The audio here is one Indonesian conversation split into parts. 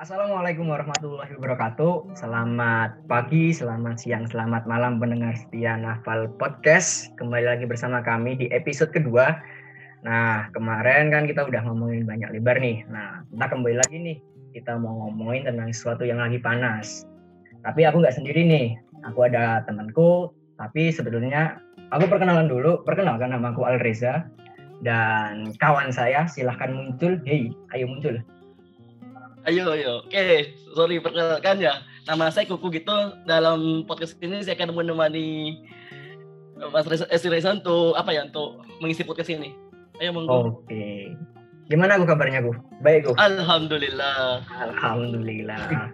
Assalamualaikum warahmatullahi wabarakatuh. Selamat pagi, selamat siang, selamat malam pendengar setia Nafal Podcast. Kembali lagi bersama kami di episode kedua. Nah, kemarin kan kita udah ngomongin banyak lebar nih. Nah, kita kembali lagi nih. Kita mau ngomongin tentang sesuatu yang lagi panas. Tapi aku nggak sendiri nih. Aku ada temanku, tapi sebetulnya aku perkenalan dulu. Perkenalkan nama aku Alreza dan kawan saya silahkan muncul. Hei, ayo muncul. Ayo, ayo. Oke, sorry perkenalkan ya. Nama saya Kuku gitu. Dalam podcast ini saya akan menemani Mas Reza, Esi Reza untuk apa ya? Untuk mengisi podcast ini. Ayo monggo. Oke. Gimana aku kabarnya, Gu? Baik, Gu. Alhamdulillah. Alhamdulillah.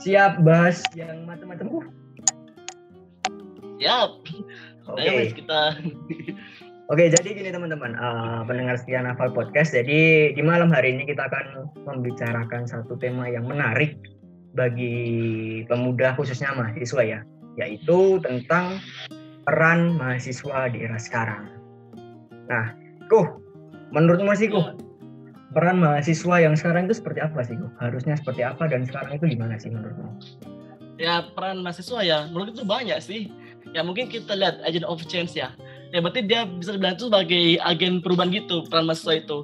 Siap bahas yang macam-macam, Gu? Siap. Oke. Ayo Mas, kita Oke, jadi gini teman-teman, eh, pendengar setia Nafal Podcast. Jadi di malam hari ini kita akan membicarakan satu tema yang menarik bagi pemuda khususnya mahasiswa ya, yaitu tentang peran mahasiswa di era sekarang. Nah, Kuh, menurutmu sih Kuh, peran mahasiswa yang sekarang itu seperti apa sih Kuh? Harusnya seperti apa dan sekarang itu gimana sih menurutmu? ya peran mahasiswa ya menurut itu banyak sih. Ya mungkin kita lihat agent of change ya. Ya berarti dia bisa dibilang itu sebagai agen perubahan gitu peran mahasiswa itu.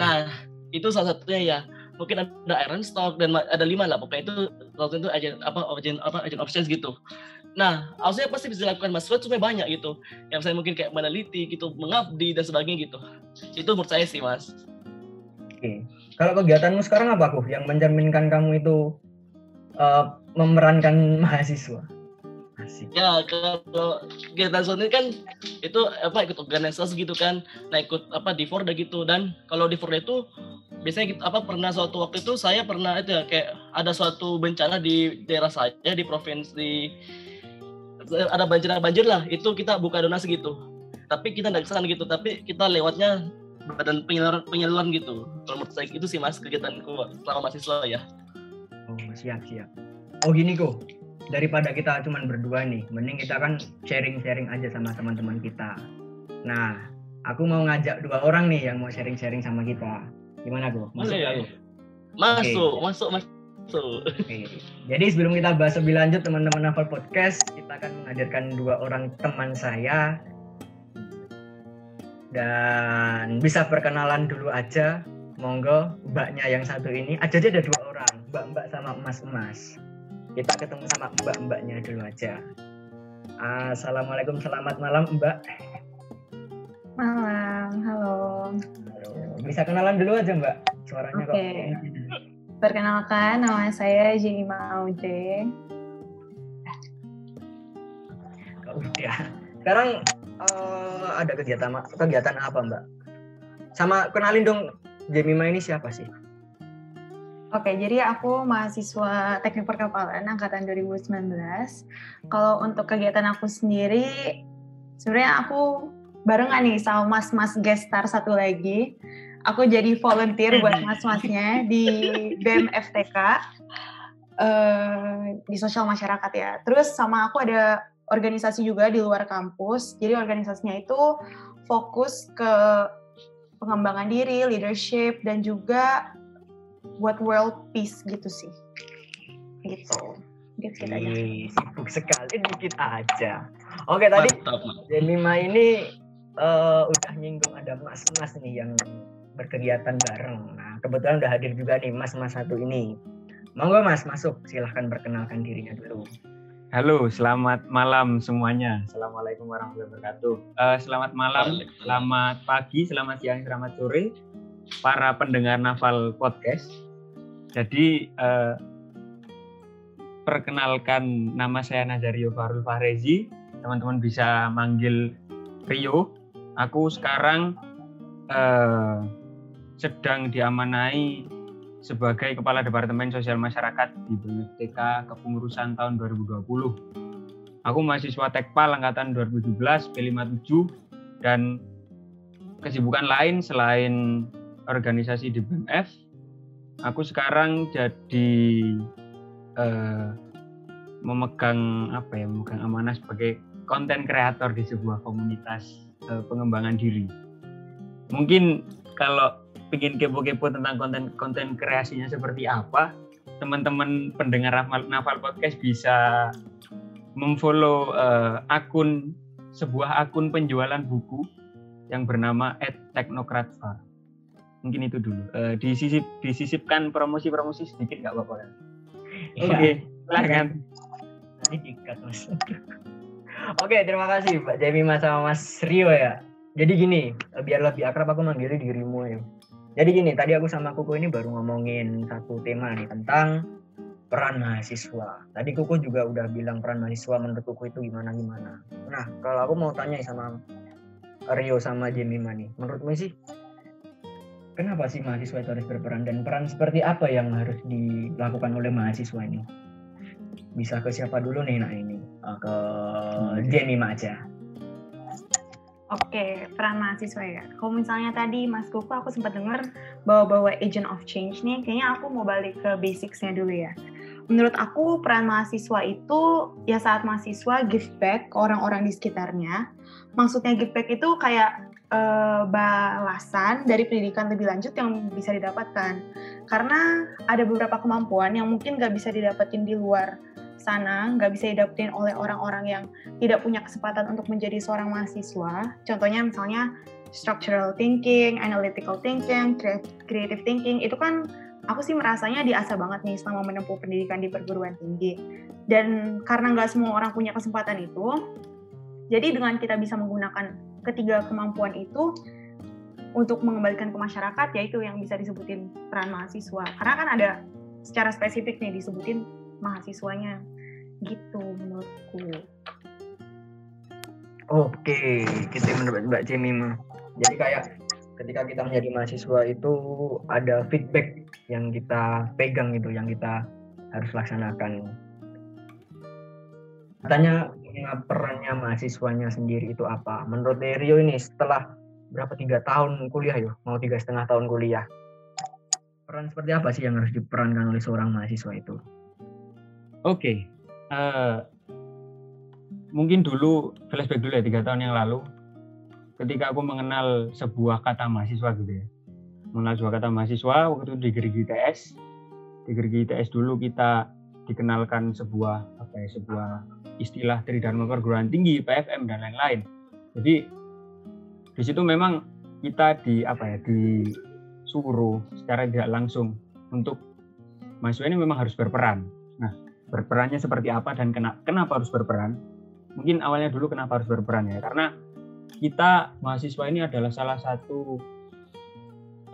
Nah itu salah satunya ya. Mungkin ada Iron Stock dan ada lima lah pokoknya itu waktu itu agen apa agen apa of change gitu. Nah, harusnya pasti bisa dilakukan mahasiswa cuma banyak gitu. Yang saya mungkin kayak meneliti gitu, mengabdi dan sebagainya gitu. Itu menurut saya sih, Mas. Oke. Kalau kegiatanmu sekarang apa Kuh yang mencerminkan kamu itu eh, memerankan mahasiswa? Asik. Ya kalau kegiatan sosial ini kan itu apa ikut organisasi gitu kan, nah ikut apa di Forda gitu dan kalau di Forda itu biasanya gitu, apa pernah suatu waktu itu saya pernah itu ya kayak ada suatu bencana di daerah saya di provinsi ada banjir banjir lah itu kita buka donasi gitu tapi kita nggak ke sana gitu tapi kita lewatnya badan penyaluran penyaluran gitu kalau menurut saya itu sih mas kegiatanku selama mahasiswa ya Oh, siap, siap. Oh, gini kok. Daripada kita cuman berdua nih, mending kita kan sharing-sharing aja sama teman-teman kita. Nah, aku mau ngajak dua orang nih yang mau sharing-sharing sama kita. Gimana, kok? Masuk Boleh. nggak, Go? masuk masuk masuk Oke. Jadi sebelum kita bahas lebih lanjut teman-teman Naval Podcast, kita akan menghadirkan dua orang teman saya dan bisa perkenalan dulu aja. Monggo, mbaknya yang satu ini. Aja aja ada dua orang, mbak-mbak sama emas-emas. Kita ketemu sama mbak-mbaknya dulu aja. Assalamualaikum, selamat malam mbak. Malam, halo. Halo. Bisa kenalan dulu aja mbak, suaranya kok. Oke. Perkenalkan, nama saya Jenny Maude. Udah. Sekarang eh, ada kegiatan kegiatan apa mbak? Sama kenalin dong Jemima ini siapa sih? Oke, jadi aku mahasiswa Teknik Perkapalan angkatan 2019. Kalau untuk kegiatan aku sendiri, sebenarnya aku barengan nih sama mas-mas gestar satu lagi. Aku jadi volunteer buat mas-masnya di BEM FTK eh, di sosial masyarakat ya. Terus sama aku ada organisasi juga di luar kampus. Jadi organisasinya itu fokus ke pengembangan diri, leadership, dan juga buat world peace gitu sih. Gitu. Gitu aja. Sibuk sekali dikit aja. Oke tadi. Jemima ini eh, udah nyinggung ada mas-mas nih yang berkegiatan bareng. Nah kebetulan udah hadir juga nih mas-mas satu ini. Monggo mas masuk, silahkan perkenalkan dirinya dulu. Halo, selamat malam semuanya. Assalamualaikum warahmatullahi wabarakatuh. Eh, selamat malam, selamat pagi, selamat siang, selamat sore, para pendengar Nafal Podcast. Jadi, eh, perkenalkan nama saya Nazario Farul Fahrezi. Teman-teman bisa manggil Rio. Aku sekarang eh, sedang diamanai sebagai Kepala Departemen Sosial Masyarakat di BMFTK Kepengurusan tahun 2020. Aku mahasiswa Tekpal angkatan 2017 P57 dan kesibukan lain selain organisasi di BMF, aku sekarang jadi eh, memegang apa ya, memegang amanah sebagai konten kreator di sebuah komunitas eh, pengembangan diri. Mungkin kalau pingin kepo-kepo tentang konten-konten kreasinya seperti apa, teman-teman pendengar Nafal Podcast bisa memfollow uh, akun sebuah akun penjualan buku yang bernama @teknokratfar. Mungkin itu dulu. Uh, disisip disisipkan promosi-promosi sedikit nggak apa-apa kan? Iya. Oke, okay, silakan. Dikat mas. Oke, terima kasih Pak Jemima sama Mas Rio ya. Jadi gini, biar lebih akrab aku manggilnya dirimu ya. Jadi gini, tadi aku sama Kuku ini baru ngomongin satu tema nih tentang peran mahasiswa. Tadi Kuku juga udah bilang peran mahasiswa menurut Kuku itu gimana-gimana. Nah, kalau aku mau tanya sama Rio sama Jemima nih, menurutmu sih kenapa sih mahasiswa itu harus berperan dan peran seperti apa yang harus dilakukan oleh mahasiswa ini? Bisa ke siapa dulu nih nah ini? Oh, ke Jemima aja. Oke, peran mahasiswa ya. Kalau misalnya tadi Mas Kuku aku sempat dengar bawa-bawa agent of change nih, kayaknya aku mau balik ke basicsnya dulu ya. Menurut aku peran mahasiswa itu ya saat mahasiswa give back ke orang-orang di sekitarnya. Maksudnya give back itu kayak uh, balasan dari pendidikan lebih lanjut yang bisa didapatkan. Karena ada beberapa kemampuan yang mungkin gak bisa didapetin di luar sana nggak bisa didapetin oleh orang-orang yang tidak punya kesempatan untuk menjadi seorang mahasiswa. Contohnya misalnya structural thinking, analytical thinking, creative thinking, itu kan aku sih merasanya diasah banget nih selama menempuh pendidikan di perguruan tinggi. Dan karena nggak semua orang punya kesempatan itu, jadi dengan kita bisa menggunakan ketiga kemampuan itu untuk mengembalikan ke masyarakat, yaitu yang bisa disebutin peran mahasiswa. Karena kan ada secara spesifik nih disebutin mahasiswanya. Gitu menurutku. Oke kita menurut Mbak Jemima jadi kayak ketika kita menjadi mahasiswa itu ada feedback yang kita pegang gitu yang kita harus laksanakan. Katanya perannya mahasiswanya sendiri itu apa? Menurut Rio ini setelah berapa tiga tahun kuliah ya mau tiga setengah tahun kuliah. Peran seperti apa sih yang harus diperankan oleh seorang mahasiswa itu? Oke, okay. uh, eh, mungkin dulu flashback dulu ya tiga tahun yang lalu, ketika aku mengenal sebuah kata mahasiswa gitu ya, mengenal sebuah kata mahasiswa waktu itu di Gerigi ITS, di Gerigi ITS dulu kita dikenalkan sebuah apa ya sebuah istilah dari Dharma perguruan tinggi PFM dan lain-lain. Jadi di situ memang kita di apa ya disuruh secara tidak langsung untuk mahasiswa ini memang harus berperan berperannya seperti apa dan kenapa, kenapa harus berperan. Mungkin awalnya dulu kenapa harus berperan ya, karena kita mahasiswa ini adalah salah satu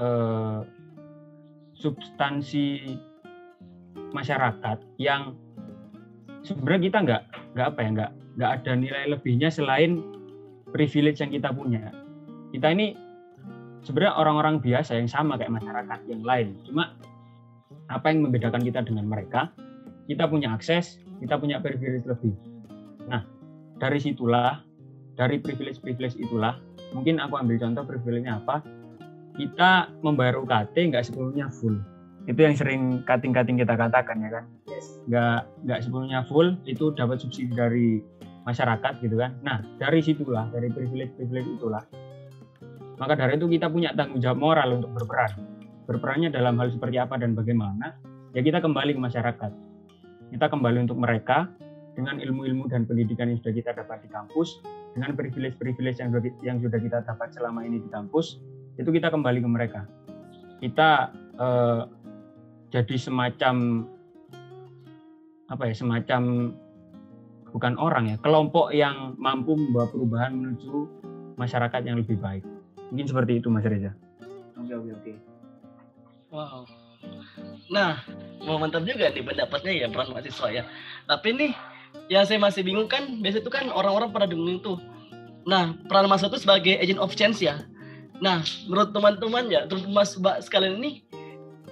eh, substansi masyarakat yang sebenarnya kita nggak nggak apa ya nggak nggak ada nilai lebihnya selain privilege yang kita punya. Kita ini sebenarnya orang-orang biasa yang sama kayak masyarakat yang lain. Cuma apa yang membedakan kita dengan mereka kita punya akses, kita punya privilege lebih. Nah, dari situlah, dari privilege-privilege itulah, mungkin aku ambil contoh privilege-nya apa, kita membayar UKT nggak sepenuhnya full. Itu yang sering kating-kating kita katakan ya kan. Nggak, nggak sepenuhnya full, itu dapat subsidi dari masyarakat gitu kan. Nah, dari situlah, dari privilege-privilege itulah, maka dari itu kita punya tanggung jawab moral untuk berperan. Berperannya dalam hal seperti apa dan bagaimana, ya kita kembali ke masyarakat kita kembali untuk mereka dengan ilmu-ilmu dan pendidikan yang sudah kita dapat di kampus, dengan privilege-privilege yang, yang sudah kita dapat selama ini di kampus, itu kita kembali ke mereka. Kita eh, jadi semacam apa ya, semacam bukan orang ya, kelompok yang mampu membawa perubahan menuju masyarakat yang lebih baik. Mungkin seperti itu Mas Reza. Oke oke oke. Wow. Nah, mau mantap juga nih pendapatnya ya peran mahasiswa ya. Tapi nih, yang saya masih bingung kan, biasa itu kan orang-orang pada bingung tuh. Nah, peran mahasiswa itu sebagai agent of change ya. Nah, menurut teman-teman ya, terus mas mbak sekalian ini,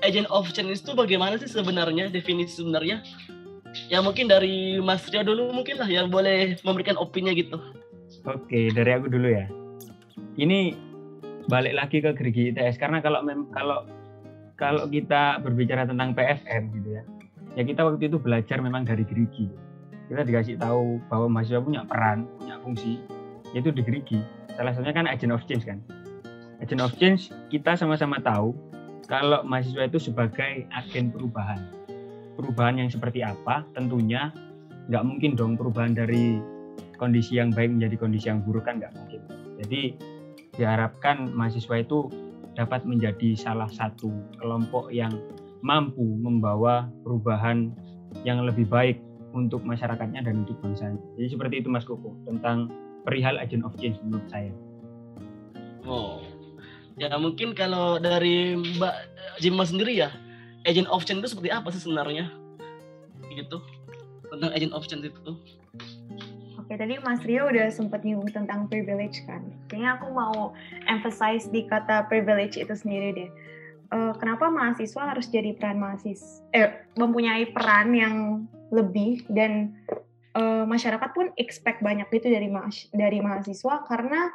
agent of change itu bagaimana sih sebenarnya, definisi sebenarnya? Ya mungkin dari Mas Rio dulu mungkin lah yang boleh memberikan opini gitu. Oke, dari aku dulu ya. Ini balik lagi ke Gerigi ITS karena kalau mem kalau kalau kita berbicara tentang PFM gitu ya, ya kita waktu itu belajar memang dari gerigi. Kita dikasih tahu bahwa mahasiswa punya peran, punya fungsi, yaitu di gerigi. Salah satunya kan agent of change kan. agent of change kita sama-sama tahu kalau mahasiswa itu sebagai agen perubahan. Perubahan yang seperti apa? Tentunya nggak mungkin dong perubahan dari kondisi yang baik menjadi kondisi yang buruk kan nggak mungkin. Jadi diharapkan mahasiswa itu dapat menjadi salah satu kelompok yang mampu membawa perubahan yang lebih baik untuk masyarakatnya dan untuk bangsanya. Jadi seperti itu Mas Koko tentang perihal agent of change menurut saya. Oh, ya mungkin kalau dari Mbak Jima sendiri ya, agent of change itu seperti apa sih sebenarnya? Gitu, tentang agent of change itu. Oke, tadi Mas Rio udah sempat nyinggung tentang privilege kan. Kayaknya aku mau emphasize di kata privilege itu sendiri deh. Uh, kenapa mahasiswa harus jadi peran mahasiswa, eh, mempunyai peran yang lebih dan uh, masyarakat pun expect banyak itu dari ma dari mahasiswa karena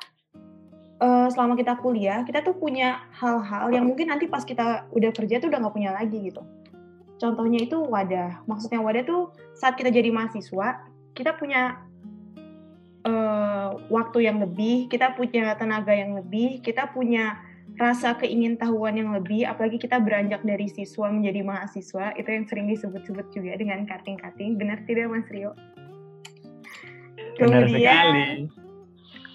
uh, selama kita kuliah kita tuh punya hal-hal yang mungkin nanti pas kita udah kerja tuh udah nggak punya lagi gitu. Contohnya itu wadah. Maksudnya wadah tuh saat kita jadi mahasiswa kita punya uh, waktu yang lebih, kita punya tenaga yang lebih, kita punya rasa keingin-tahuan yang lebih, apalagi kita beranjak dari siswa menjadi mahasiswa, itu yang sering disebut-sebut juga dengan cutting-cutting. Benar tidak Mas Rio? Benar sekali.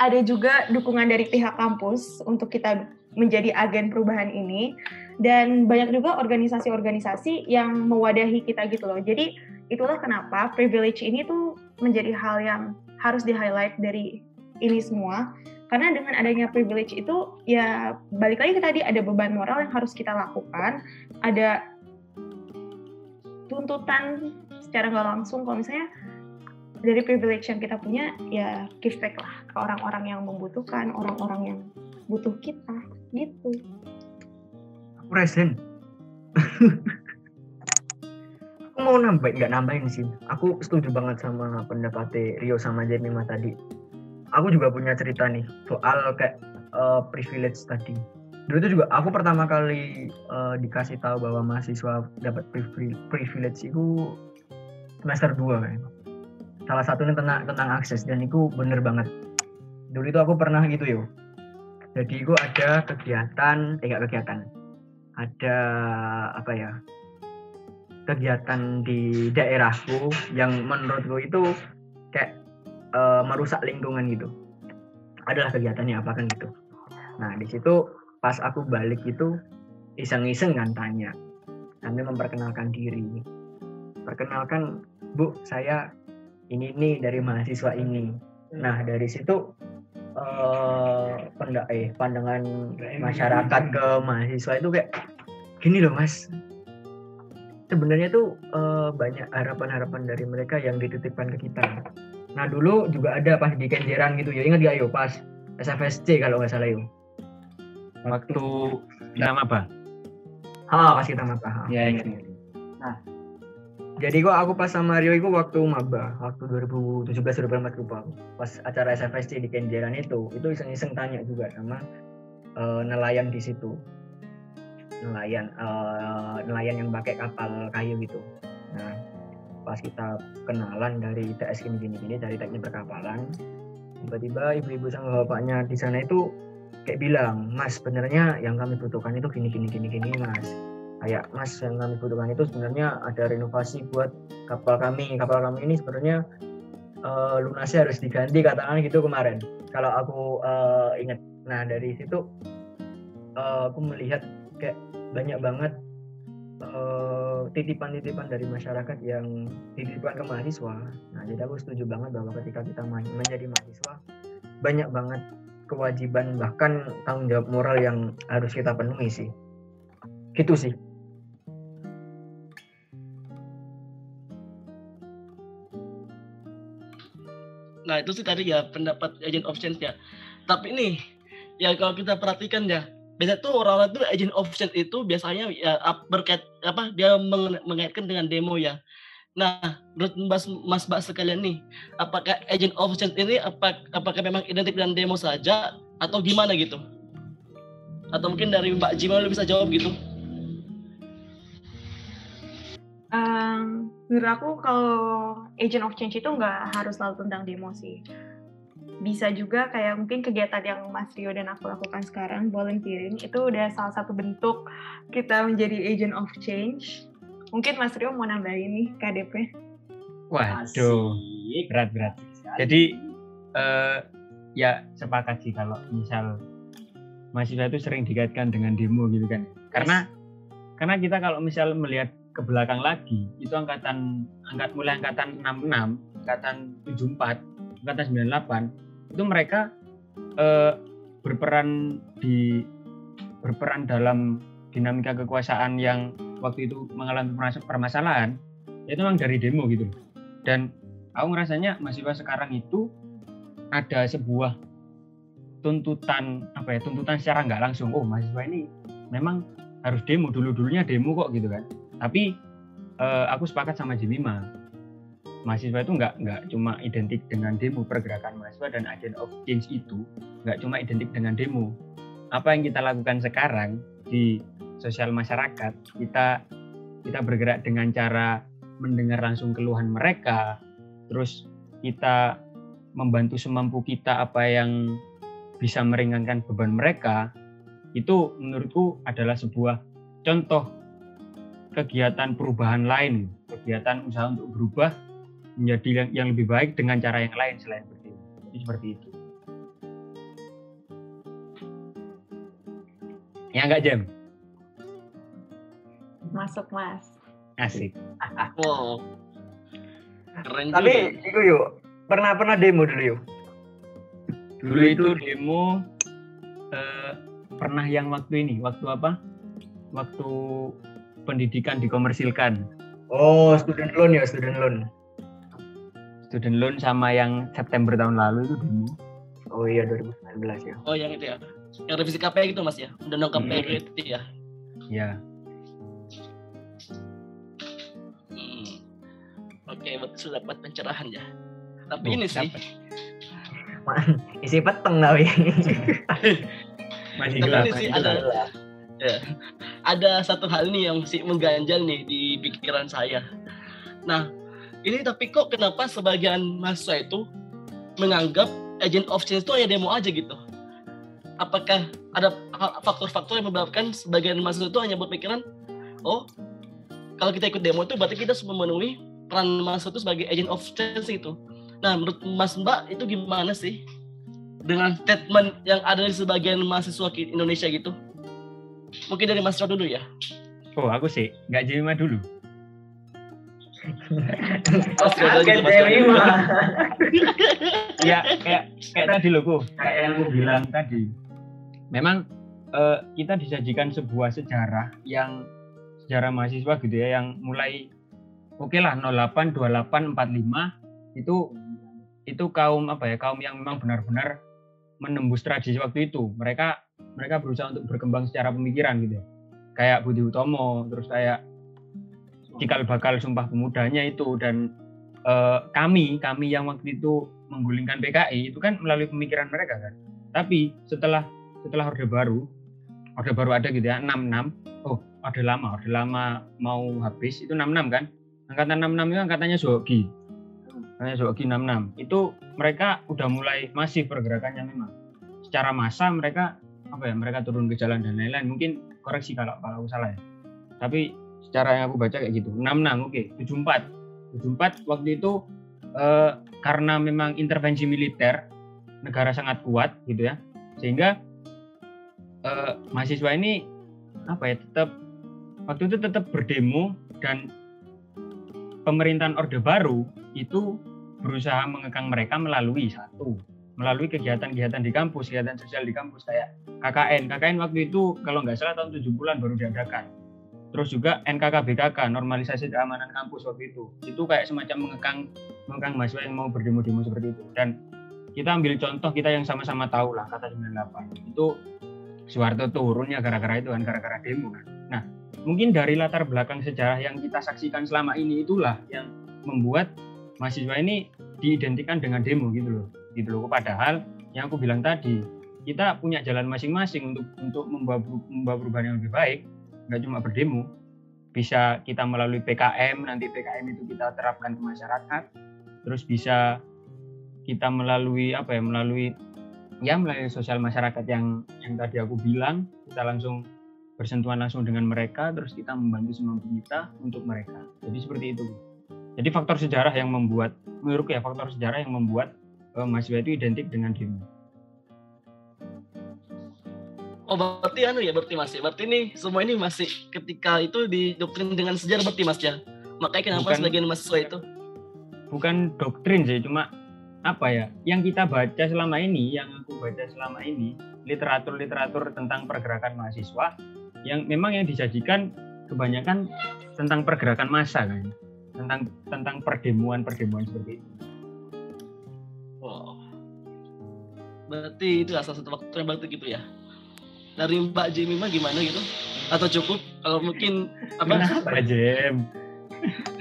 Ada juga dukungan dari pihak kampus untuk kita menjadi agen perubahan ini. Dan banyak juga organisasi-organisasi yang mewadahi kita gitu loh. Jadi itulah kenapa privilege ini tuh menjadi hal yang harus di highlight dari ini semua. Karena dengan adanya privilege itu ya balik lagi ke tadi ada beban moral yang harus kita lakukan. Ada tuntutan secara nggak langsung. Kalau misalnya dari privilege yang kita punya ya give back lah ke orang-orang yang membutuhkan orang-orang yang butuh kita gitu. Aku resen mau nambahin nggak nambahin sih. Aku setuju banget sama pendapat Rio sama Jemima tadi. Aku juga punya cerita nih soal kayak uh, privilege tadi. Dulu itu juga aku pertama kali uh, dikasih tahu bahwa mahasiswa dapat privilege itu semester 2 kan salah satunya tentang tentang akses dan itu bener banget. Dulu itu aku pernah gitu yo. Jadi itu ada kegiatan eh kegiatan. Ada apa ya kegiatan di daerahku yang menurutku itu kayak uh, merusak lingkungan gitu. Adalah kegiatannya apa kan gitu. Nah di situ pas aku balik itu iseng-iseng kan tanya. Sambil memperkenalkan diri. Perkenalkan bu saya ini nih dari mahasiswa ini nah dari situ uh, pendak eh pandangan masyarakat ke mahasiswa itu kayak gini loh mas sebenarnya tuh uh, banyak harapan-harapan dari mereka yang dititipkan ke kita. Nah dulu juga ada pas di Kenjeran gitu ya, ingat gak yo pas SFSC kalau nggak salah yo. Waktu nama apa? Ah pas kita maba. Ya ingat. Nah jadi gua aku pas sama Rio itu waktu maba, waktu 2017 2018 lupa. Pas acara SFSC di Kenjeran itu, itu iseng-iseng tanya juga sama uh, nelayan di situ. Nelayan uh, nelayan yang pakai kapal kayu gitu. Nah pas kita kenalan dari ITS gini gini gini dari teknik perkapalan tiba-tiba ibu-ibu sama bapaknya di sana itu kayak bilang mas sebenarnya yang kami butuhkan itu gini gini gini gini mas kayak mas yang kami butuhkan itu sebenarnya ada renovasi buat kapal kami kapal kami ini sebenarnya uh, lunasnya harus diganti katakan gitu kemarin kalau aku uh, ingat nah dari situ uh, aku melihat kayak banyak banget titipan titipan-titipan dari masyarakat yang titipkan ke mahasiswa. Nah, jadi aku setuju banget bahwa ketika kita menjadi mahasiswa banyak banget kewajiban bahkan tanggung jawab moral yang harus kita penuhi sih. Gitu sih. Nah itu sih tadi ya pendapat agent of change ya. Tapi nih ya kalau kita perhatikan ya biasanya tuh orang-orang tuh agent of change itu biasanya ya berkait apa dia mengaitkan dengan demo ya. Nah, menurut Mas Mas Mbak sekalian nih, apakah agent of change ini apa apakah memang identik dengan demo saja atau gimana gitu? Atau mungkin dari Mbak Jima lu bisa jawab gitu? Um, menurut aku kalau agent of change itu nggak harus selalu tentang demo sih. bisa juga kayak mungkin kegiatan yang Mas Rio dan aku lakukan sekarang, volunteering, itu udah salah satu bentuk kita menjadi agent of change. Mungkin Mas Rio mau nambahin nih KDP. Waduh, berat-berat. Jadi eh, ya sepakat sih kalau misal mahasiswa itu sering dikaitkan dengan demo gitu kan. Karena karena kita kalau misal melihat ke belakang lagi, itu angkatan angkat mulai angkatan 66, angkatan 74, angkatan 98 itu mereka eh, berperan di berperan dalam dinamika kekuasaan yang waktu itu mengalami permasalahan itu memang dari demo gitu. Dan aku ngerasanya mahasiswa sekarang itu ada sebuah tuntutan apa ya tuntutan secara nggak langsung oh mahasiswa ini memang harus demo dulu dulunya demo kok gitu kan tapi eh, aku sepakat sama Jemima mahasiswa itu nggak nggak cuma identik dengan demo pergerakan mahasiswa dan agent of change itu nggak cuma identik dengan demo. Apa yang kita lakukan sekarang di sosial masyarakat kita kita bergerak dengan cara mendengar langsung keluhan mereka, terus kita membantu semampu kita apa yang bisa meringankan beban mereka, itu menurutku adalah sebuah contoh kegiatan perubahan lain, kegiatan usaha untuk berubah menjadi yang, yang lebih baik dengan cara yang lain selain berdiri. Jadi seperti itu. Ya enggak Jam? Masuk Mas. Asik. Wow. Keren Tapi juga. itu yuk, pernah pernah demo dulu yuk. Dulu itu demo eh, pernah yang waktu ini, waktu apa? Waktu pendidikan dikomersilkan. Oh, student loan ya, student loan. Student loan sama yang September tahun lalu itu demo. Oh iya 2019 ya. Oh yang itu ya. Yang revisi KPI gitu mas ya. Undang-undang KPI Hmm. itu ya. Ya, Hmm. Oke, sudah dapat pencerahan ya. Tapi Tuh, ini sih, dapat. Isi peteng tapi. masih Tapi gelap. ini sih masih ada gelap. Ada satu hal nih yang masih mengganjal nih di pikiran saya. Nah, ini tapi kok kenapa sebagian mahasiswa itu menganggap agent of change itu hanya demo aja gitu? Apakah ada faktor-faktor yang menyebabkan sebagian mahasiswa itu hanya berpikiran, oh, kalau kita ikut demo itu berarti kita sudah memenuhi peran mahasiswa itu sebagai agent of change itu. Nah, menurut Mas Mbak itu gimana sih dengan statement yang ada di sebagian mahasiswa Indonesia gitu? Mungkin dari Mas Ro dulu ya. Oh, aku sih nggak Jemima dulu. Mas Ro dulu Mas Ro dulu. ya kayak kayak tadi loh kayak yang aku bilang tadi memang eh, kita disajikan sebuah sejarah yang sejarah mahasiswa gitu ya yang mulai oke lah 08 28 45 itu itu kaum apa ya kaum yang memang benar-benar menembus tradisi waktu itu mereka mereka berusaha untuk berkembang secara pemikiran gitu ya kayak Budi Utomo terus kayak cikal bakal sumpah pemudanya itu dan eh, kami kami yang waktu itu menggulingkan PKI itu kan melalui pemikiran mereka kan. Tapi setelah setelah Orde Baru, Orde Baru ada gitu ya 66. Oh, Orde Lama, Orde Lama mau habis itu 66 kan. Angkatan 66 itu angkatannya Zogi. Angkatannya Zogi 66. Itu mereka udah mulai masif pergerakannya memang. Secara massa mereka apa ya mereka turun ke jalan dan lain-lain. Mungkin koreksi kalau kalau aku salah ya. Tapi secara yang aku baca kayak gitu. 66 oke. 74 74 waktu itu eh, karena memang intervensi militer negara sangat kuat gitu ya. Sehingga eh, mahasiswa ini apa ya tetap waktu itu tetap berdemo dan pemerintahan orde baru itu berusaha mengekang mereka melalui satu melalui kegiatan-kegiatan di kampus kegiatan sosial di kampus kayak KKN KKN waktu itu kalau nggak salah tahun 70-an baru diadakan. Terus juga NKKBKK normalisasi keamanan kampus waktu itu. Itu kayak semacam mengekang mengekang mahasiswa yang mau berdemo-demo seperti itu. Dan kita ambil contoh kita yang sama-sama tahu lah kata 98 itu Soeharto turunnya gara-gara itu kan gara-gara demo kan. Nah mungkin dari latar belakang sejarah yang kita saksikan selama ini itulah yang membuat mahasiswa ini diidentikan dengan demo gitu loh gitu loh. Padahal yang aku bilang tadi kita punya jalan masing-masing untuk untuk membawa, perubahan yang lebih baik nggak cuma berdemo. Bisa kita melalui PKM nanti PKM itu kita terapkan ke masyarakat. Terus bisa kita melalui apa ya melalui ya melalui sosial masyarakat yang yang tadi aku bilang kita langsung bersentuhan langsung dengan mereka terus kita membantu semampu kita untuk mereka. Jadi seperti itu. Jadi faktor sejarah yang membuat menurutku ya faktor sejarah yang membuat uh, mahasiswa itu identik dengan demo Oh berarti anu ya berarti mas ya. Berarti ini semua ini masih ketika itu didoktrin dengan sejarah berarti mas ya? Makanya kenapa Bukan- sebagian mahasiswa itu? Bukan doktrin sih cuma apa ya? Yang kita baca selama ini yang aku baca selama ini literatur-literatur tentang pergerakan mahasiswa yang memang yang disajikan kebanyakan tentang pergerakan massa kan? Tentang tentang perdemuan perdemuan seperti itu berarti itu salah satu faktor yang berarti gitu ya. Dari Mbak Jemima gimana gitu? Atau cukup? Kalau mungkin apa? Kenapa Jem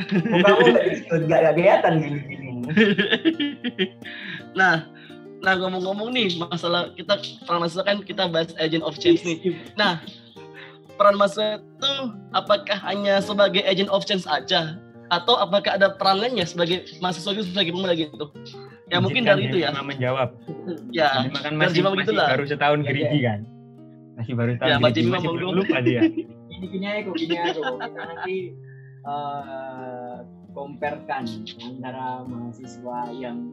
Muka kamu nggak kelihatan gini-gini. nah nah ngomong-ngomong nih masalah kita peran mahasiswa kan kita bahas agent of change nih. Nah peran mahasiswa itu apakah hanya sebagai agent of change aja atau apakah ada peran lainnya sebagai mahasiswa itu sebagai pemuda gitu? Ya mungkin dari itu ya. menjawab. Ya kan masih, masih begitulah. baru setahun Iya, gerigi kan? Masih baru setahun Ya, gerigi masih mau belum lupa dia. Ini aku, gini aku. Kita nanti eh comparekan antara mahasiswa yang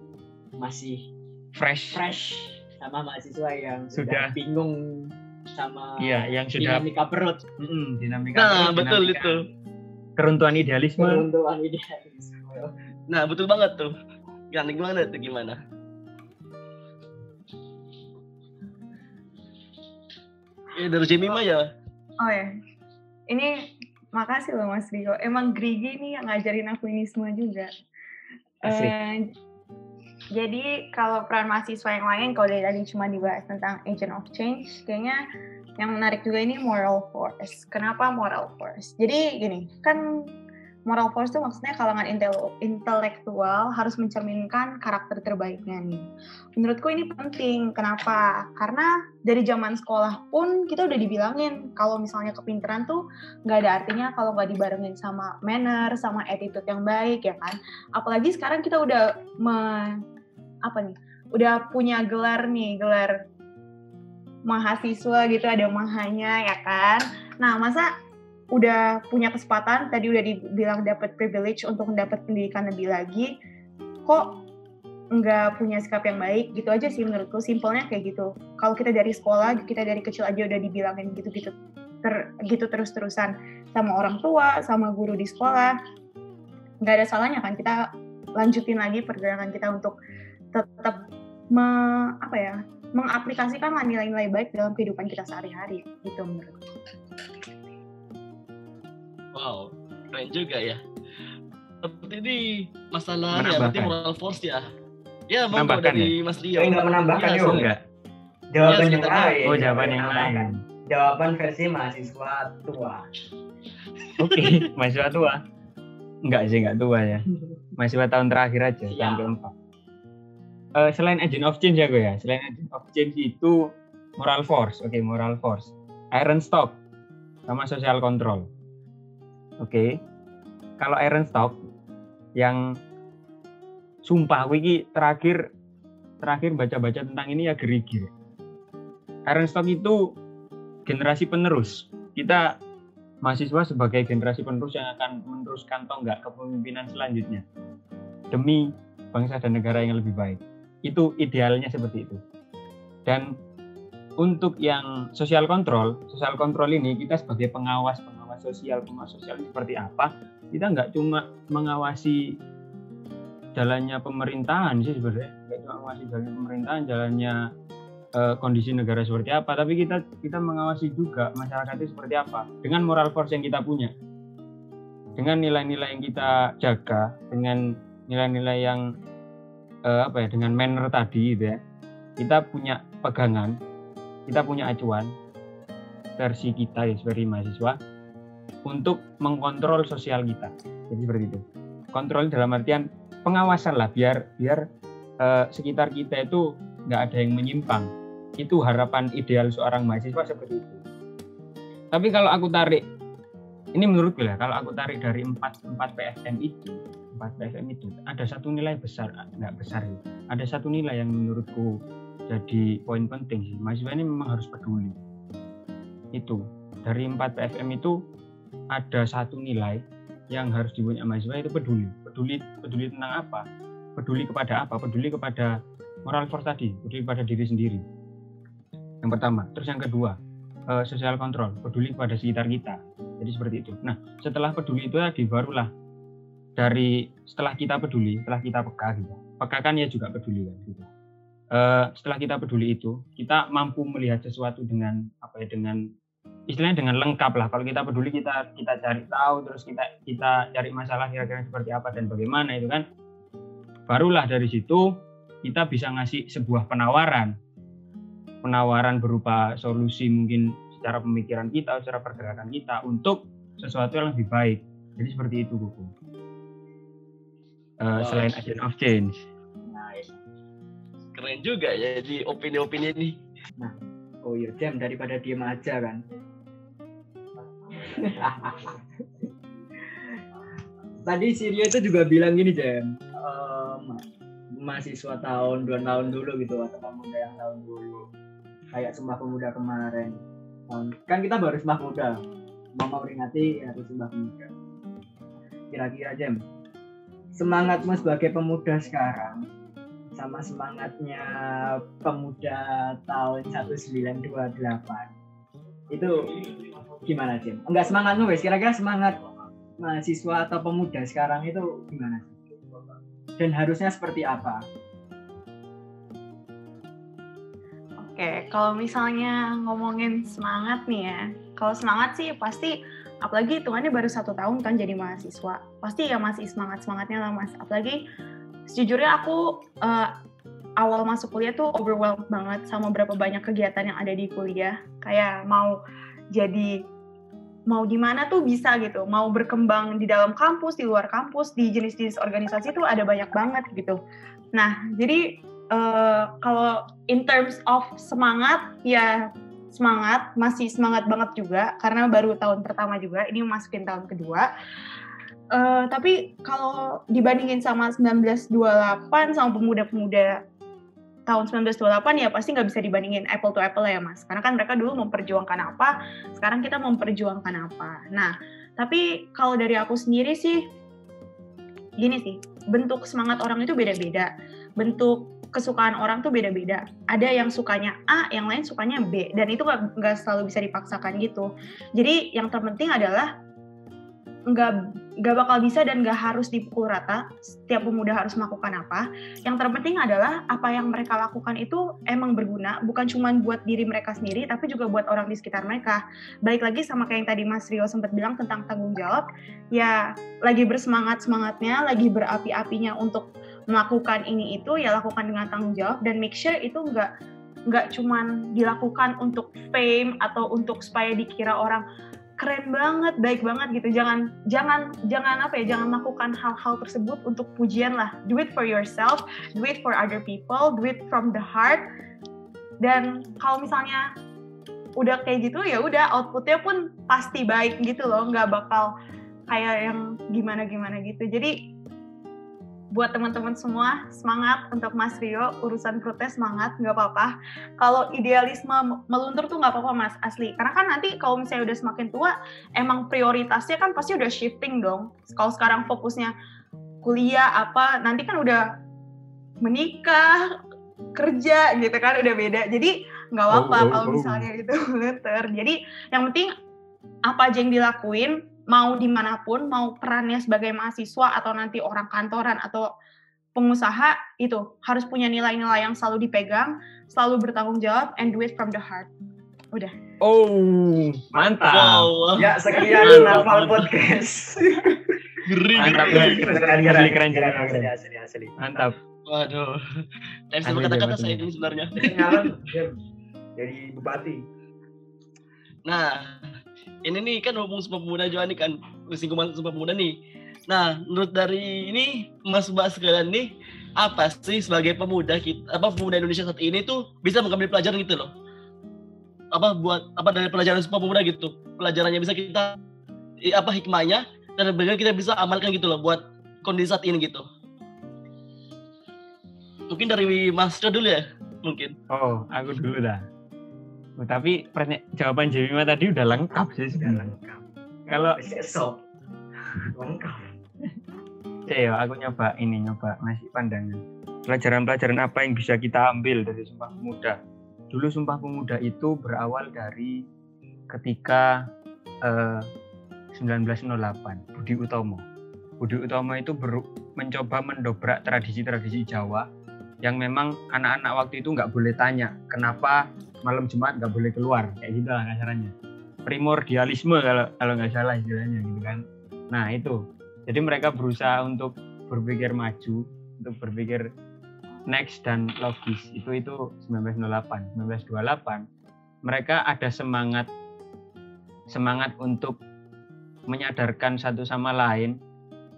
masih fresh. fresh sama mahasiswa yang Sudah. sudah, bingung sama iya yang sudah dinamika perut, Mm, dinamika nah perut, betul dinamika itu keruntuhan idealisme keruntuhan idealisme. nah betul banget tuh yang gimana tuh gimana ya dari Jemima ya Oh ya, ini makasih loh Mas Rio. Emang Grigi nih yang ngajarin aku ini semua juga. Asik. Eh, jadi kalau peran mahasiswa yang lain, kalau dari tadi cuma dibahas tentang agent of change, kayaknya yang menarik juga ini moral force. Kenapa moral force? Jadi gini, kan moral force itu maksudnya kalangan intel- intelektual harus mencerminkan karakter terbaiknya nih. Menurutku ini penting. Kenapa? Karena dari zaman sekolah pun kita udah dibilangin kalau misalnya kepintaran tuh nggak ada artinya kalau nggak dibarengin sama manner, sama attitude yang baik ya kan. Apalagi sekarang kita udah me- apa nih? Udah punya gelar nih, gelar mahasiswa gitu ada mahanya ya kan. Nah, masa udah punya kesempatan tadi udah dibilang dapat privilege untuk mendapat pendidikan lebih lagi kok nggak punya sikap yang baik? Gitu aja sih menurutku simpelnya kayak gitu. Kalau kita dari sekolah kita dari kecil aja udah dibilangin gitu-gitu ter, gitu terus-terusan sama orang tua sama guru di sekolah. Nggak ada salahnya kan kita lanjutin lagi pergerakan kita untuk tetap me, apa ya mengaplikasikan nilai-nilai baik dalam kehidupan kita sehari-hari gitu menurutku Wow, keren juga ya. Seperti ini masalah ya, berarti moral force ya. Ya, mau dari Mas Rio. Saya nggak menambahkan Iya, so- enggak Jawaban Iya, yang lain. oh jawaban yang lain Jawaban versi mahasiswa tua. oke mahasiswa tua enggak sih enggak tua ya mahasiswa tahun terakhir aja Siap. tahun keempat Eh, selain agent of change ya gue ya? Selain agent of change itu moral force. Oke moral force. Iron stock sama social control. Oke. Kalau iron stock yang sumpah wiki terakhir terakhir baca-baca tentang ini ya gerigi. Iron stock itu generasi penerus. Kita mahasiswa sebagai generasi penerus yang akan meneruskan tonggak kepemimpinan selanjutnya. Demi bangsa dan negara yang lebih baik. Itu idealnya seperti itu. Dan untuk yang sosial kontrol, sosial kontrol ini kita sebagai pengawas pengawas sosial, pengawas sosial seperti apa? Kita nggak cuma mengawasi jalannya pemerintahan sih sebenarnya, nggak cuma mengawasi jalannya pemerintahan, jalannya eh, kondisi negara seperti apa, tapi kita kita mengawasi juga masyarakat itu seperti apa dengan moral force yang kita punya, dengan nilai-nilai yang kita jaga, dengan nilai-nilai yang eh, apa ya, dengan manner tadi gitu ya, kita punya pegangan, kita punya acuan versi kita ya sebagai mahasiswa untuk mengkontrol sosial kita, jadi seperti itu. Kontrol dalam artian pengawasan lah, biar biar eh, sekitar kita itu nggak ada yang menyimpang itu harapan ideal seorang mahasiswa seperti itu. Tapi kalau aku tarik ini menurutku ya kalau aku tarik dari empat empat PFM itu empat PFM itu ada satu nilai besar nggak besar ya ada satu nilai yang menurutku jadi poin penting sih. Mahasiswa ini memang harus peduli. Itu dari empat PFM itu ada satu nilai yang harus dipunyai mahasiswa itu peduli. Peduli peduli tentang apa? Peduli kepada apa? Peduli kepada moral force tadi peduli kepada diri sendiri. Yang pertama. Terus yang kedua eh, social control peduli kepada sekitar kita jadi seperti itu. Nah, setelah peduli itu tadi barulah dari setelah kita peduli, setelah kita peka gitu. Peka kan ya juga peduli kan gitu. Uh, setelah kita peduli itu, kita mampu melihat sesuatu dengan apa ya dengan istilahnya dengan lengkap lah. Kalau kita peduli kita kita cari tahu terus kita kita cari masalah kira-kira seperti apa dan bagaimana itu kan. Barulah dari situ kita bisa ngasih sebuah penawaran. Penawaran berupa solusi mungkin secara pemikiran kita, secara pergerakan kita untuk sesuatu yang lebih baik. Jadi seperti itu buku. Uh, wow. Selain agent of change. Nice. Keren juga ya di opini-opini ini. Nah, oh iya Jam daripada diem aja kan. Tadi Sirio itu juga bilang gini Jam, um, mahasiswa tahun dua tahun dulu gitu atau pemuda yang tahun dulu kayak sumpah pemuda kemarin kan kita baru sembah muda mau memperingati hari sembah muda kira-kira jam semangatmu sebagai pemuda sekarang sama semangatnya pemuda tahun 1928 itu gimana Jim? Enggak semangatmu wes kira-kira semangat mahasiswa atau pemuda sekarang itu gimana? Dan harusnya seperti apa? Oke, kalau misalnya ngomongin semangat nih ya, kalau semangat sih pasti apalagi hitungannya baru satu tahun kan jadi mahasiswa, pasti ya masih semangat semangatnya lah mas. Apalagi sejujurnya aku uh, awal masuk kuliah tuh overwhelmed banget sama berapa banyak kegiatan yang ada di kuliah, kayak mau jadi mau di mana tuh bisa gitu, mau berkembang di dalam kampus, di luar kampus, di jenis-jenis organisasi tuh ada banyak banget gitu. Nah, jadi uh, kalau in terms of semangat ya semangat masih semangat banget juga karena baru tahun pertama juga ini masukin tahun kedua. Uh, tapi kalau dibandingin sama 1928 sama pemuda-pemuda tahun 1928 ya pasti nggak bisa dibandingin apple to apple ya mas. Karena kan mereka dulu memperjuangkan apa sekarang kita memperjuangkan apa. Nah tapi kalau dari aku sendiri sih gini sih bentuk semangat orang itu beda-beda. Bentuk kesukaan orang tuh beda-beda. Ada yang sukanya A, yang lain sukanya B, dan itu nggak selalu bisa dipaksakan gitu. Jadi yang terpenting adalah nggak nggak bakal bisa dan nggak harus dipukul rata. Setiap pemuda harus melakukan apa. Yang terpenting adalah apa yang mereka lakukan itu emang berguna, bukan cuma buat diri mereka sendiri, tapi juga buat orang di sekitar mereka. Balik lagi sama kayak yang tadi Mas Rio sempat bilang tentang tanggung jawab, ya lagi bersemangat semangatnya, lagi berapi-apinya untuk melakukan ini itu ya lakukan dengan tanggung jawab dan make sure itu nggak nggak cuman dilakukan untuk fame atau untuk supaya dikira orang keren banget, baik banget gitu. Jangan jangan jangan apa ya, jangan melakukan hal-hal tersebut untuk pujian lah. Do it for yourself, do it for other people, do it from the heart. Dan kalau misalnya udah kayak gitu ya udah outputnya pun pasti baik gitu loh, nggak bakal kayak yang gimana-gimana gitu. Jadi buat teman-teman semua semangat. Untuk Mas Rio urusan protes semangat nggak apa-apa. Kalau idealisme meluntur tuh nggak apa-apa Mas asli. Karena kan nanti kalau misalnya udah semakin tua emang prioritasnya kan pasti udah shifting dong. Kalau sekarang fokusnya kuliah apa nanti kan udah menikah kerja gitu kan udah beda. Jadi nggak apa-apa oh, oh, kalau oh. misalnya itu meluntur. Jadi yang penting apa aja yang dilakuin mau di mana pun, mau perannya sebagai mahasiswa atau nanti orang kantoran atau pengusaha itu harus punya nilai-nilai yang selalu dipegang, selalu bertanggung jawab, and do it from the heart. Udah. Oh, mantap. Wow. Ya, sekian Naval Podcast. Geri, mantap, geri. Keren, keren, keren, keren, asli, asli, asli. Mantap. Waduh. Tapi sama kata-kata saya ini sebenarnya. Jadi bupati. Nah, ini nih kan ngomong Sumpah Pemuda juga nih kan singgungan Sumpah Pemuda nih. Nah, menurut dari ini Mas Mbak sekalian nih apa sih sebagai pemuda kita apa pemuda Indonesia saat ini tuh bisa mengambil pelajaran gitu loh. Apa buat apa dari pelajaran Sumpah Pemuda gitu. Pelajarannya bisa kita apa hikmahnya dan bagaimana kita bisa amalkan gitu loh buat kondisi saat ini gitu. Mungkin dari Mas dulu ya, mungkin. Oh, aku dulu dah. Oh, tapi jawaban Jemima tadi udah lengkap sih Sudah sebenarnya. lengkap. Kalau Besok lengkap. ya aku nyoba ini nyoba ngasih pandangan. Pelajaran-pelajaran apa yang bisa kita ambil dari Sumpah Pemuda? Dulu Sumpah Pemuda itu berawal dari ketika eh, 1908 Budi Utomo. Budi Utomo itu beru- mencoba mendobrak tradisi-tradisi Jawa yang memang anak-anak waktu itu nggak boleh tanya kenapa malam Jumat nggak boleh keluar? Kayak gitu lah kasarannya primordialisme kalau kalau nggak salah istilahnya gitu kan. Nah itu. Jadi mereka berusaha untuk berpikir maju untuk berpikir next dan logis. Itu itu 1908 1928 mereka ada semangat semangat untuk menyadarkan satu sama lain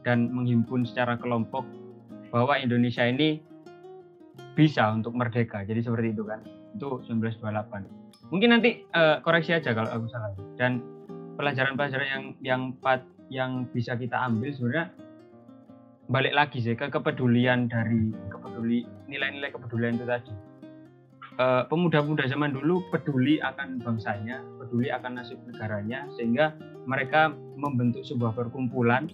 dan menghimpun secara kelompok bahwa Indonesia ini bisa untuk merdeka. Jadi seperti itu kan. Itu 1928 mungkin nanti eh, koreksi aja kalau aku salah. Dan pelajaran-pelajaran yang yang pat yang bisa kita ambil sebenarnya balik lagi sih ke kepedulian dari kepeduli nilai-nilai kepedulian itu tadi. Eh, pemuda-pemuda zaman dulu peduli akan bangsanya peduli akan nasib negaranya sehingga mereka membentuk sebuah perkumpulan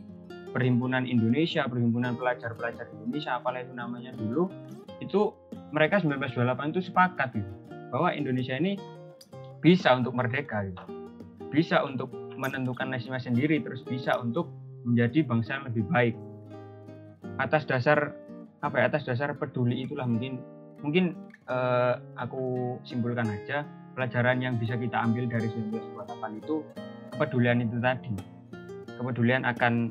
perhimpunan Indonesia perhimpunan pelajar-pelajar Indonesia apalah itu namanya dulu itu mereka 1928 itu sepakat gitu bahwa Indonesia ini bisa untuk merdeka gitu. bisa untuk menentukan nasibnya sendiri terus bisa untuk menjadi bangsa yang lebih baik atas dasar apa ya atas dasar peduli itulah mungkin mungkin eh, aku simpulkan aja pelajaran yang bisa kita ambil dari 1928 itu kepedulian itu tadi kepedulian akan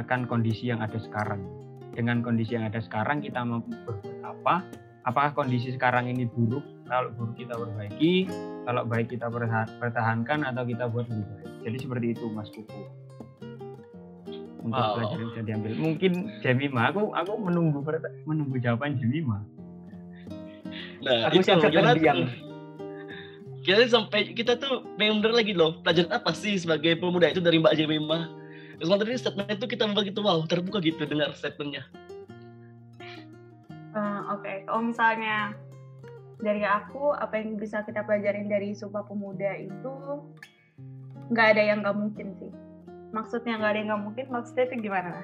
akan kondisi yang ada sekarang. Dengan kondisi yang ada sekarang kita mampu berbuat apa? Apakah kondisi sekarang ini buruk? Kalau buruk kita perbaiki. Kalau baik kita pertahan- pertahankan atau kita buat lebih baik. Jadi seperti itu mas kuku. Untuk Wow. pelajaran bisa diambil mungkin Jemima aku aku menunggu menunggu jawaban Jemima Nah, Aku itu terdiam. tuh? Kita sampai kita tuh pengen bener lagi loh. Pelajaran apa sih sebagai pemuda itu dari Mbak Jemima. Terus tadi statement itu kita begitu wow terbuka gitu dengar statementnya. Eh, Oke, kalau misalnya dari aku apa yang bisa kita pelajarin dari Sumpah Pemuda itu nggak ada yang nggak mungkin sih. Maksudnya nggak ada yang nggak mungkin, maksudnya itu gimana?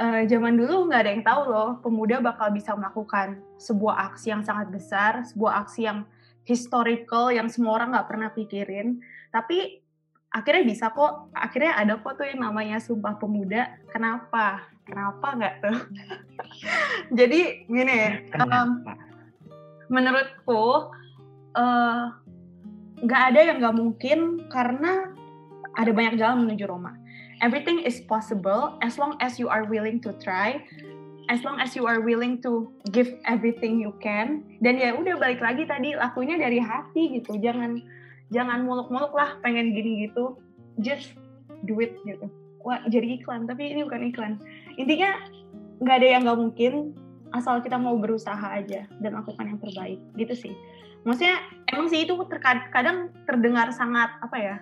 Eh, zaman dulu nggak ada yang tahu loh pemuda bakal bisa melakukan sebuah aksi yang sangat besar, sebuah aksi yang historical yang semua orang nggak pernah pikirin. Tapi akhirnya bisa kok, akhirnya ada kok tuh yang namanya Sumpah Pemuda. Kenapa? Kenapa nggak tuh? Jadi gini, Kenapa? menurutku eh, nggak ada yang nggak mungkin karena ada banyak jalan menuju Roma. Everything is possible as long as you are willing to try, as long as you are willing to give everything you can. Dan ya udah balik lagi tadi lakunya dari hati gitu. Jangan jangan muluk-muluk lah pengen gini gitu. Just do it gitu. Wah jadi iklan tapi ini bukan iklan. Intinya nggak ada yang nggak mungkin asal kita mau berusaha aja dan lakukan yang terbaik gitu sih maksudnya emang sih itu terkadang kadang terdengar sangat apa ya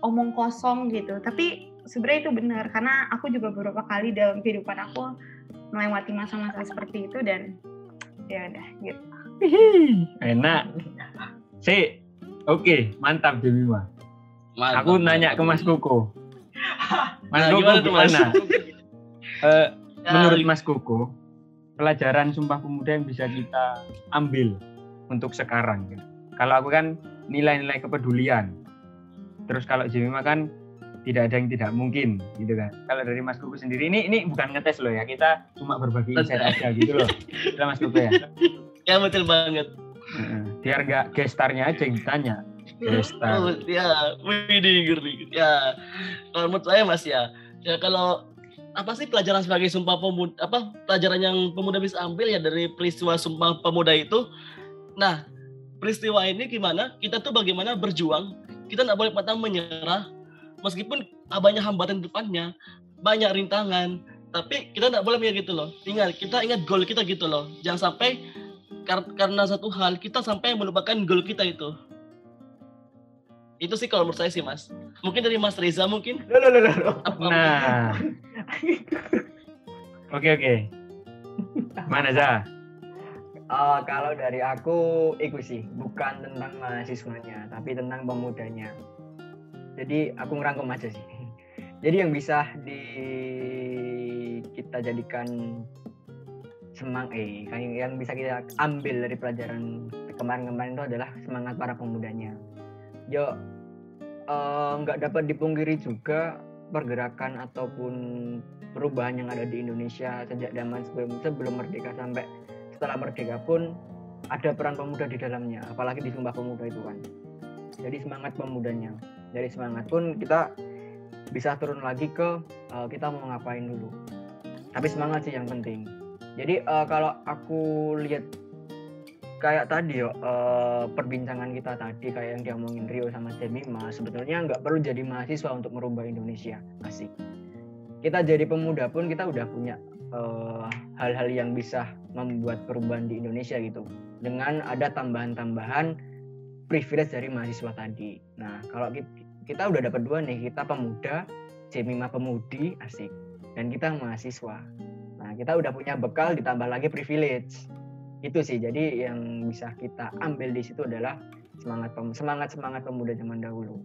omong kosong gitu tapi sebenarnya itu benar karena aku juga beberapa kali dalam kehidupan aku melewati masa-masa seperti itu dan ya udah gitu enak sih oke mantap Jemima Mantap, aku nanya mantap. ke Mas Koko. Mas Nah, Koko gimana Ya, menurut Mas Koko pelajaran Sumpah Pemuda yang bisa kita ambil untuk sekarang gitu. kalau aku kan nilai-nilai kepedulian. Terus kalau Jemima kan tidak ada yang tidak mungkin gitu kan. Kalau dari Mas Koko sendiri ini ini bukan ngetes loh ya. Kita cuma berbagi insight aja gitu loh. Udah Mas Koko ya. Ya betul banget. Biar nggak gestarnya aja yang ditanya. Gestar. Ya, widih. Ya, kalau menurut saya Mas ya, ya kalau apa sih pelajaran sebagai sumpah pemuda apa pelajaran yang pemuda bisa ambil ya dari peristiwa sumpah pemuda itu? Nah peristiwa ini gimana? Kita tuh bagaimana berjuang? Kita nggak boleh patah menyerah. Meskipun banyak hambatan depannya banyak rintangan tapi kita nggak boleh menyerah gitu loh. Ingat kita ingat goal kita gitu loh. Jangan sampai kar- karena satu hal kita sampai melupakan goal kita itu Itu sih kalau menurut saya sih Mas. Mungkin dari Mas Reza mungkin. Loh, loh, loh, loh. Apa- Nah. Oke oke. Mana za? Eh, kalau dari aku itu sih bukan tentang mahasiswanya tapi tentang pemudanya jadi aku ngerangkum aja sih jadi yang bisa di kita jadikan semang eh yang- yang bisa kita ambil dari pelajaran kemarin-kemarin itu adalah semangat para pemudanya. Yo eh, nggak dapat dipungkiri juga pergerakan ataupun perubahan yang ada di Indonesia sejak zaman sebelum sebelum merdeka sampai setelah merdeka pun ada peran pemuda di dalamnya apalagi di Sumpah Pemuda itu kan. Jadi semangat pemudanya. Dari semangat pun kita bisa turun lagi ke eh, kita mau ngapain dulu. Tapi semangat sih yang penting jadi eh, kalau aku lihat kayak tadi yo eh, perbincangan kita tadi kayak yang diomongin Rio sama Jemima sebetulnya nggak perlu jadi mahasiswa untuk merubah Indonesia asik kita jadi pemuda pun kita udah punya eh, hal-hal yang bisa membuat perubahan di Indonesia gitu dengan ada tambahan-tambahan privilege dari mahasiswa tadi. Nah kalau kita, kita udah dapat dua nih kita pemuda, Jemima pemudi asik dan kita mahasiswa. Nah kita udah punya bekal ditambah lagi privilege itu sih jadi yang bisa kita ambil di situ adalah semangat pem- semangat semangat pemuda zaman dahulu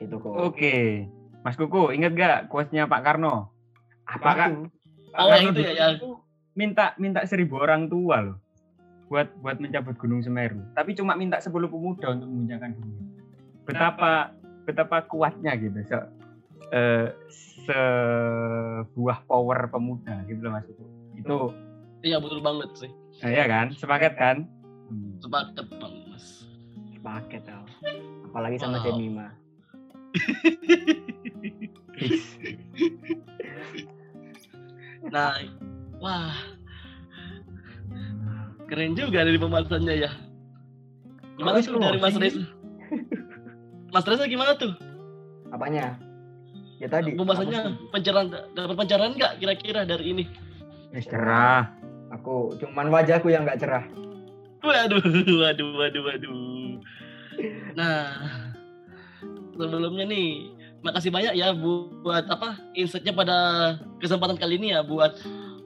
itu kok Oke. Mas Kuku, inget gak quotes-nya Pak Karno? apa Pak, tuh Pak Oh, Karno yang itu ya, tuh minta minta seribu orang tua loh buat buat mencabut Gunung Semeru. Tapi cuma minta 10 pemuda untuk menguncangkan gunung. Betapa betapa kuatnya gitu. Eh, sebuah power pemuda gitu loh Mas Kuku. Itu Iya betul banget sih. nah, ya kan? Sepakat kan? Hmm. Sepakat banget Mas. paket tau apalagi sama Wow. Jemima Nah, wah. Keren juga dari pembahasannya ya. Gimana Kok tuh dari Mas? Reza? Mas Reza gimana tuh? apanya ya tadi Pembahasannya pencerahan dapat pencerahan nggak kira-kira dari ini? Wis cerah. aku cuman wajahku yang nggak cerah Waduh, waduh, waduh, waduh. Nah, sebelumnya nih, makasih banyak ya buat apa insightnya pada kesempatan kali ini ya buat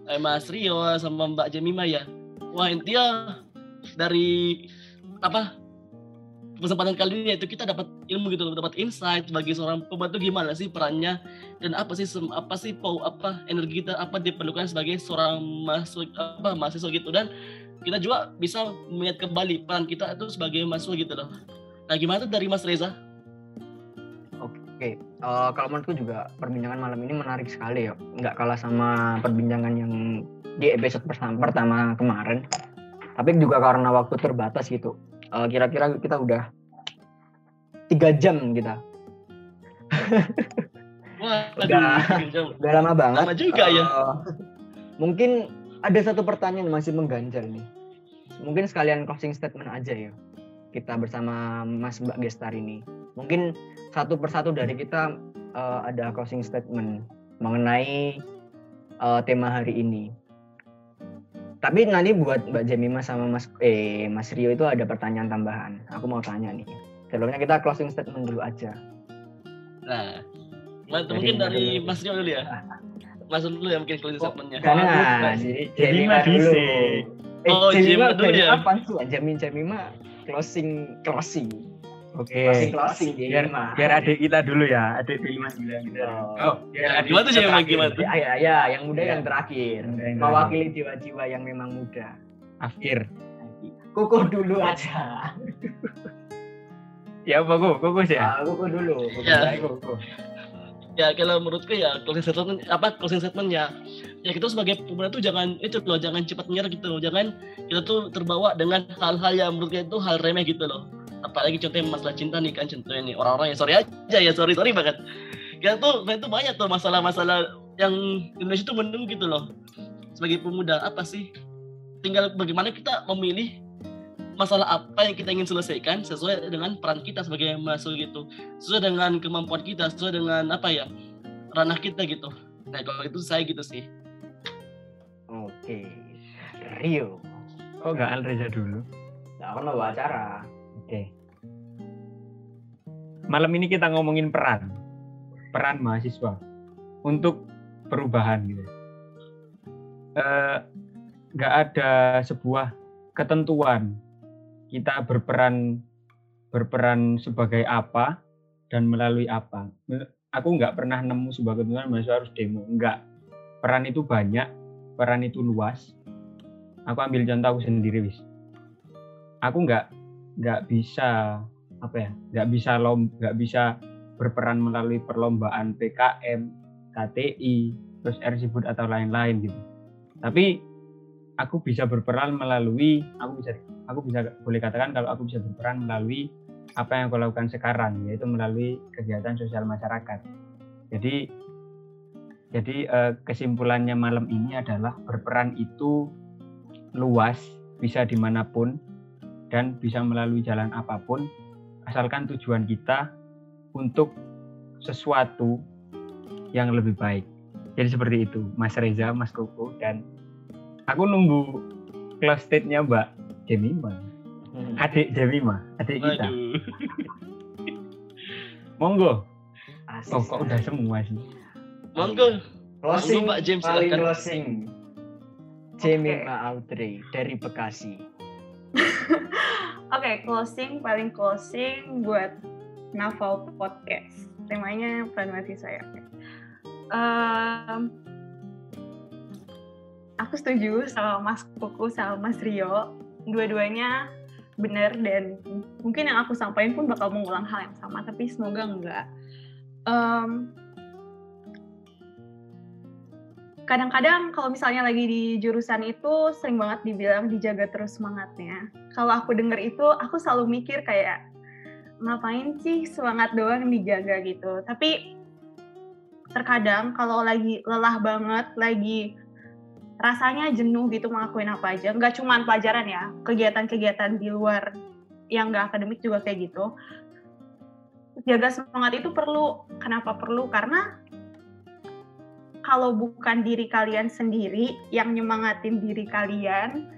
eh, Mas Rio sama Mbak Jemima ya. Wah intinya dari apa kesempatan kali ini itu kita dapat ilmu gitu, dapat insight bagi seorang pembantu gimana sih perannya dan apa sih apa sih pau apa energi kita apa diperlukan sebagai seorang mahasiswa apa mahasiswa gitu dan kita juga bisa melihat kembali peran kita itu sebagai mahasiswa gitu loh. Nah gimana tuh dari Mas Reza? Oke, eh, kalau menurutku juga perbincangan malam ini menarik sekali ya. Nggak kalah sama perbincangan yang di episode pertama kemarin. Tapi juga karena waktu terbatas gitu. Eh, Kira-kira kita udah tiga jam kita. Wah, Udah. lama banget. Lama juga ya. Eh, mungkin ada satu pertanyaan yang masih mengganjal nih. Mungkin sekalian closing statement aja ya. Kita bersama Mas Mbak Gestar ini. Mungkin satu persatu dari kita eh, ada closing statement mengenai eh, tema hari ini. Tapi nanti buat Mbak Jemima sama Mas eh Mas Rio itu ada pertanyaan tambahan. Aku mau tanya nih. Sebelumnya kita closing statement dulu aja. Nah? Dari mungkin dari dulu? Mas Rio dulu ya. Mas Rio dulu ya mungkin closing Oh, statementnya. Jangan, Jemima dhisik. Eh, Oh, Jemima dulu ya. Apa sih? Jamin Jemima closing closing. Oke. Closing closing Biar biar adik kita dulu ya, adik Jemima dulu yang kita. Oh. Oh, adik Gimana tuh Jemima terakhir. gimana tuh? Ya, ya, ya, yang muda Ya. yang terakhir. Yang. Mewakili jiwa-jiwa yang memang muda. Akhir. Kuku dulu aja. Ya apa kok? Kok sih ya? Ah, kuku dulu. Kuku Ya. kok. Ya kalau menurutku ya closing statement apa closing statementnya ya kita sebagai pemuda tuh jangan itu loh jangan cepat menyerah gitu loh jangan kita tuh terbawa dengan hal-hal yang menurut kita itu hal remeh gitu loh apalagi contohnya masalah cinta nih kan contohnya nih orang-orang yang sorry aja ya sorry sorry banget kita tuh tuh banyak tuh masalah-masalah yang Indonesia tuh menunggu gitu loh sebagai pemuda apa sih tinggal bagaimana kita memilih masalah apa yang kita ingin selesaikan sesuai dengan peran kita sebagai mahasiswa gitu sesuai dengan kemampuan kita sesuai dengan apa ya ranah kita gitu nah kalau itu saya gitu sih Oke. Rio. Kok nggak Alreza dulu? Nah, aku mau bawa acara. Oke. malam ini kita ngomongin peran, peran mahasiswa untuk perubahan gitu. Eh, nggak ada sebuah ketentuan kita berperan berperan sebagai apa dan melalui apa. Aku nggak pernah nemu sebuah ketentuan mahasiswa harus demo. Enggak. Peran itu banyak, peran itu luas. Aku ambil contoh aku sendiri, wis. Aku nggak nggak bisa apa ya, nggak bisa lom, nggak bisa berperan melalui perlombaan PKM, KTI, terus RSIBUD atau lain-lain gitu. Tapi aku bisa berperan melalui aku bisa aku bisa boleh katakan kalau aku bisa berperan melalui apa yang aku lakukan sekarang yaitu melalui kegiatan sosial masyarakat. Jadi jadi eh, kesimpulannya malam ini adalah berperan itu luas, bisa di mana pun dan bisa melalui jalan apa pun, asalkan tujuan kita untuk sesuatu yang lebih baik. Jadi seperti itu, Mas Reza, Mas Koko, dan aku nunggu close state-nya Mbak Jemima. Hmm. Adik Jemima, adik kita. Waduh. Monggo. Asik Oh, kok udah semua sih? Monggo. closing Monggo, Pak James, paling silakan. closing Jemima Audrey dari Bekasi Oke, closing paling closing buat Naval Podcast. Temanya peran mahasiswa ya. Em, aku setuju sama Mas Kuku sama Mas Rio. Dua-duanya benar dan mungkin yang aku sampaikan pun bakal mengulang hal yang sama, tapi semoga enggak. Em, kadang-kadang kalau misalnya lagi di jurusan itu sering banget dibilang dijaga terus semangatnya. Kalau aku denger itu, aku selalu mikir kayak ngapain sih semangat doang dijaga gitu. Tapi terkadang kalau lagi lelah banget, lagi rasanya jenuh gitu ngelakuin apa aja, nggak cuma pelajaran ya, kegiatan-kegiatan di luar yang nggak akademik juga kayak gitu. Jaga semangat itu perlu. Kenapa perlu? Karena kalau bukan diri kalian sendiri yang nyemangatin diri kalian,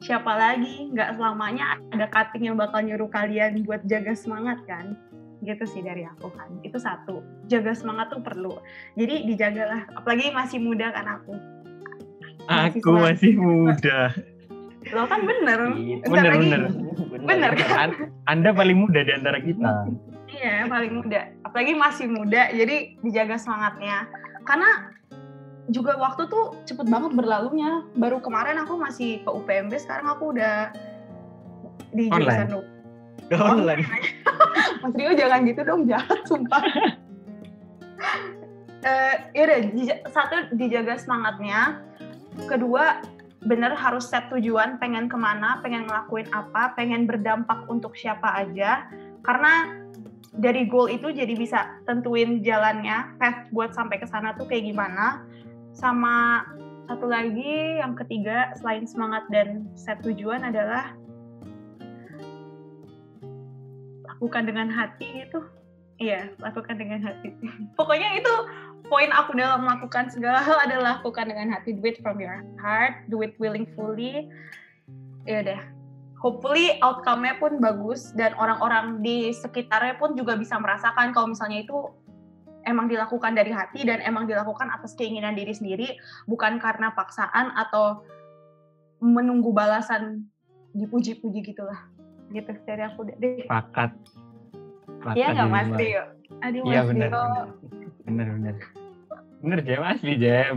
siapa lagi? Nggak selamanya ada cutting yang bakal nyuruh kalian buat jaga semangat kan? Gitu sih dari aku kan. Itu satu. Jaga semangat tuh perlu. Jadi dijagalah. Apalagi masih muda kan aku. Aku Mahasiswa. masih muda. Lo kan bener. Bentar Bener, lagi. bener. Bener kan? An- Anda paling muda di antara kita. Iya, paling muda. Apalagi masih muda, jadi dijaga semangatnya. Karena juga waktu tuh cepet banget berlalunya. Baru kemarin aku masih ke UPMB, sekarang aku udah di Online. jurusan U. Online. Mas Rio jangan gitu dong, jahat sumpah. Eh, yaudah, dija- satu dijaga semangatnya. Kedua, bener harus set tujuan, pengen ke mana, pengen ngelakuin apa, pengen berdampak untuk siapa aja. Karena dari goal itu jadi bisa tentuin jalannya, path buat sampai ke sana tuh kayak gimana. Sama satu lagi, yang ketiga, selain semangat dan set tujuan adalah lakukan dengan hati itu. Iya, lakukan dengan hati. Pokoknya itu poin aku dalam melakukan segala hal adalah lakukan dengan hati. Do it from your heart, do it willingly. Ya udah. Hopefully outcome-nya pun bagus dan orang-orang di sekitarnya pun juga bisa merasakan kalau misalnya itu emang dilakukan dari hati dan emang dilakukan atas keinginan diri sendiri, bukan karena paksaan atau menunggu balasan dipuji-puji gitulah. Gitu dari aku deh. Pakat. Pakat Iya nggak Mas. Rio? Aduh Iya Mas benar. Benar. Benar Jam asli Jam.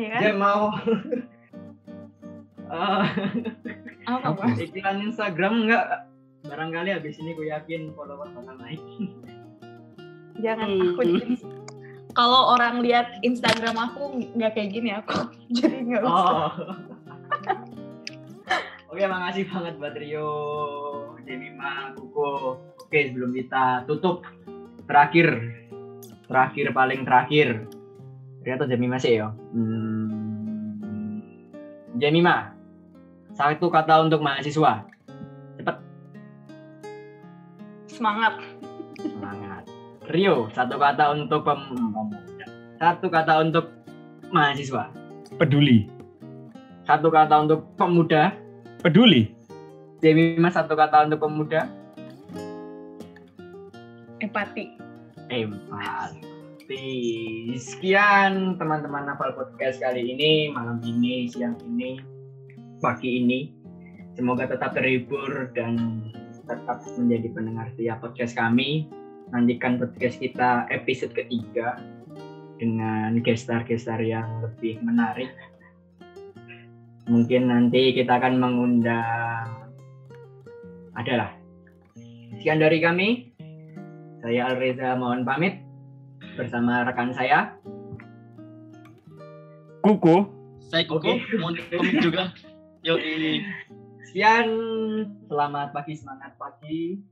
Iya kan? Dia mau Eh, Apa Mas? iklan Instagram enggak? Barangkali habis ini gue yakin follower bakal naik. Jangan aku kalau orang lihat Instagram aku nggak kayak gini aku jadi nggak usah. Oh. Oke, makasih banget buat Rio, Jemima, Kuko. Oke, sebelum kita tutup, terakhir, terakhir paling terakhir, Rio atau Jemima sih ya? Hmm. Jemima, satu kata untuk mahasiswa. Cepet, Semangat. semangat. Rio, satu kata untuk pemuda. Satu kata untuk mahasiswa. Peduli. Satu kata untuk pemuda. Peduli. Jemima, satu kata untuk pemuda. empati. Empati. Sekian teman-teman Nafal Podcast kali ini, malam ini, siang ini, pagi ini. Semoga tetap terhibur dan tetap menjadi pendengar setia podcast kami. Nantikan podcast kita episode ketiga dengan gestar-gestar yang lebih menarik. Mungkin nanti kita akan mengundang adalah sekian dari kami. Saya Alreza mohon pamit bersama rekan saya. Kuku. Saya Kuku, Oke. mohon pamit juga. Yo, Sekian, selamat pagi, semangat pagi.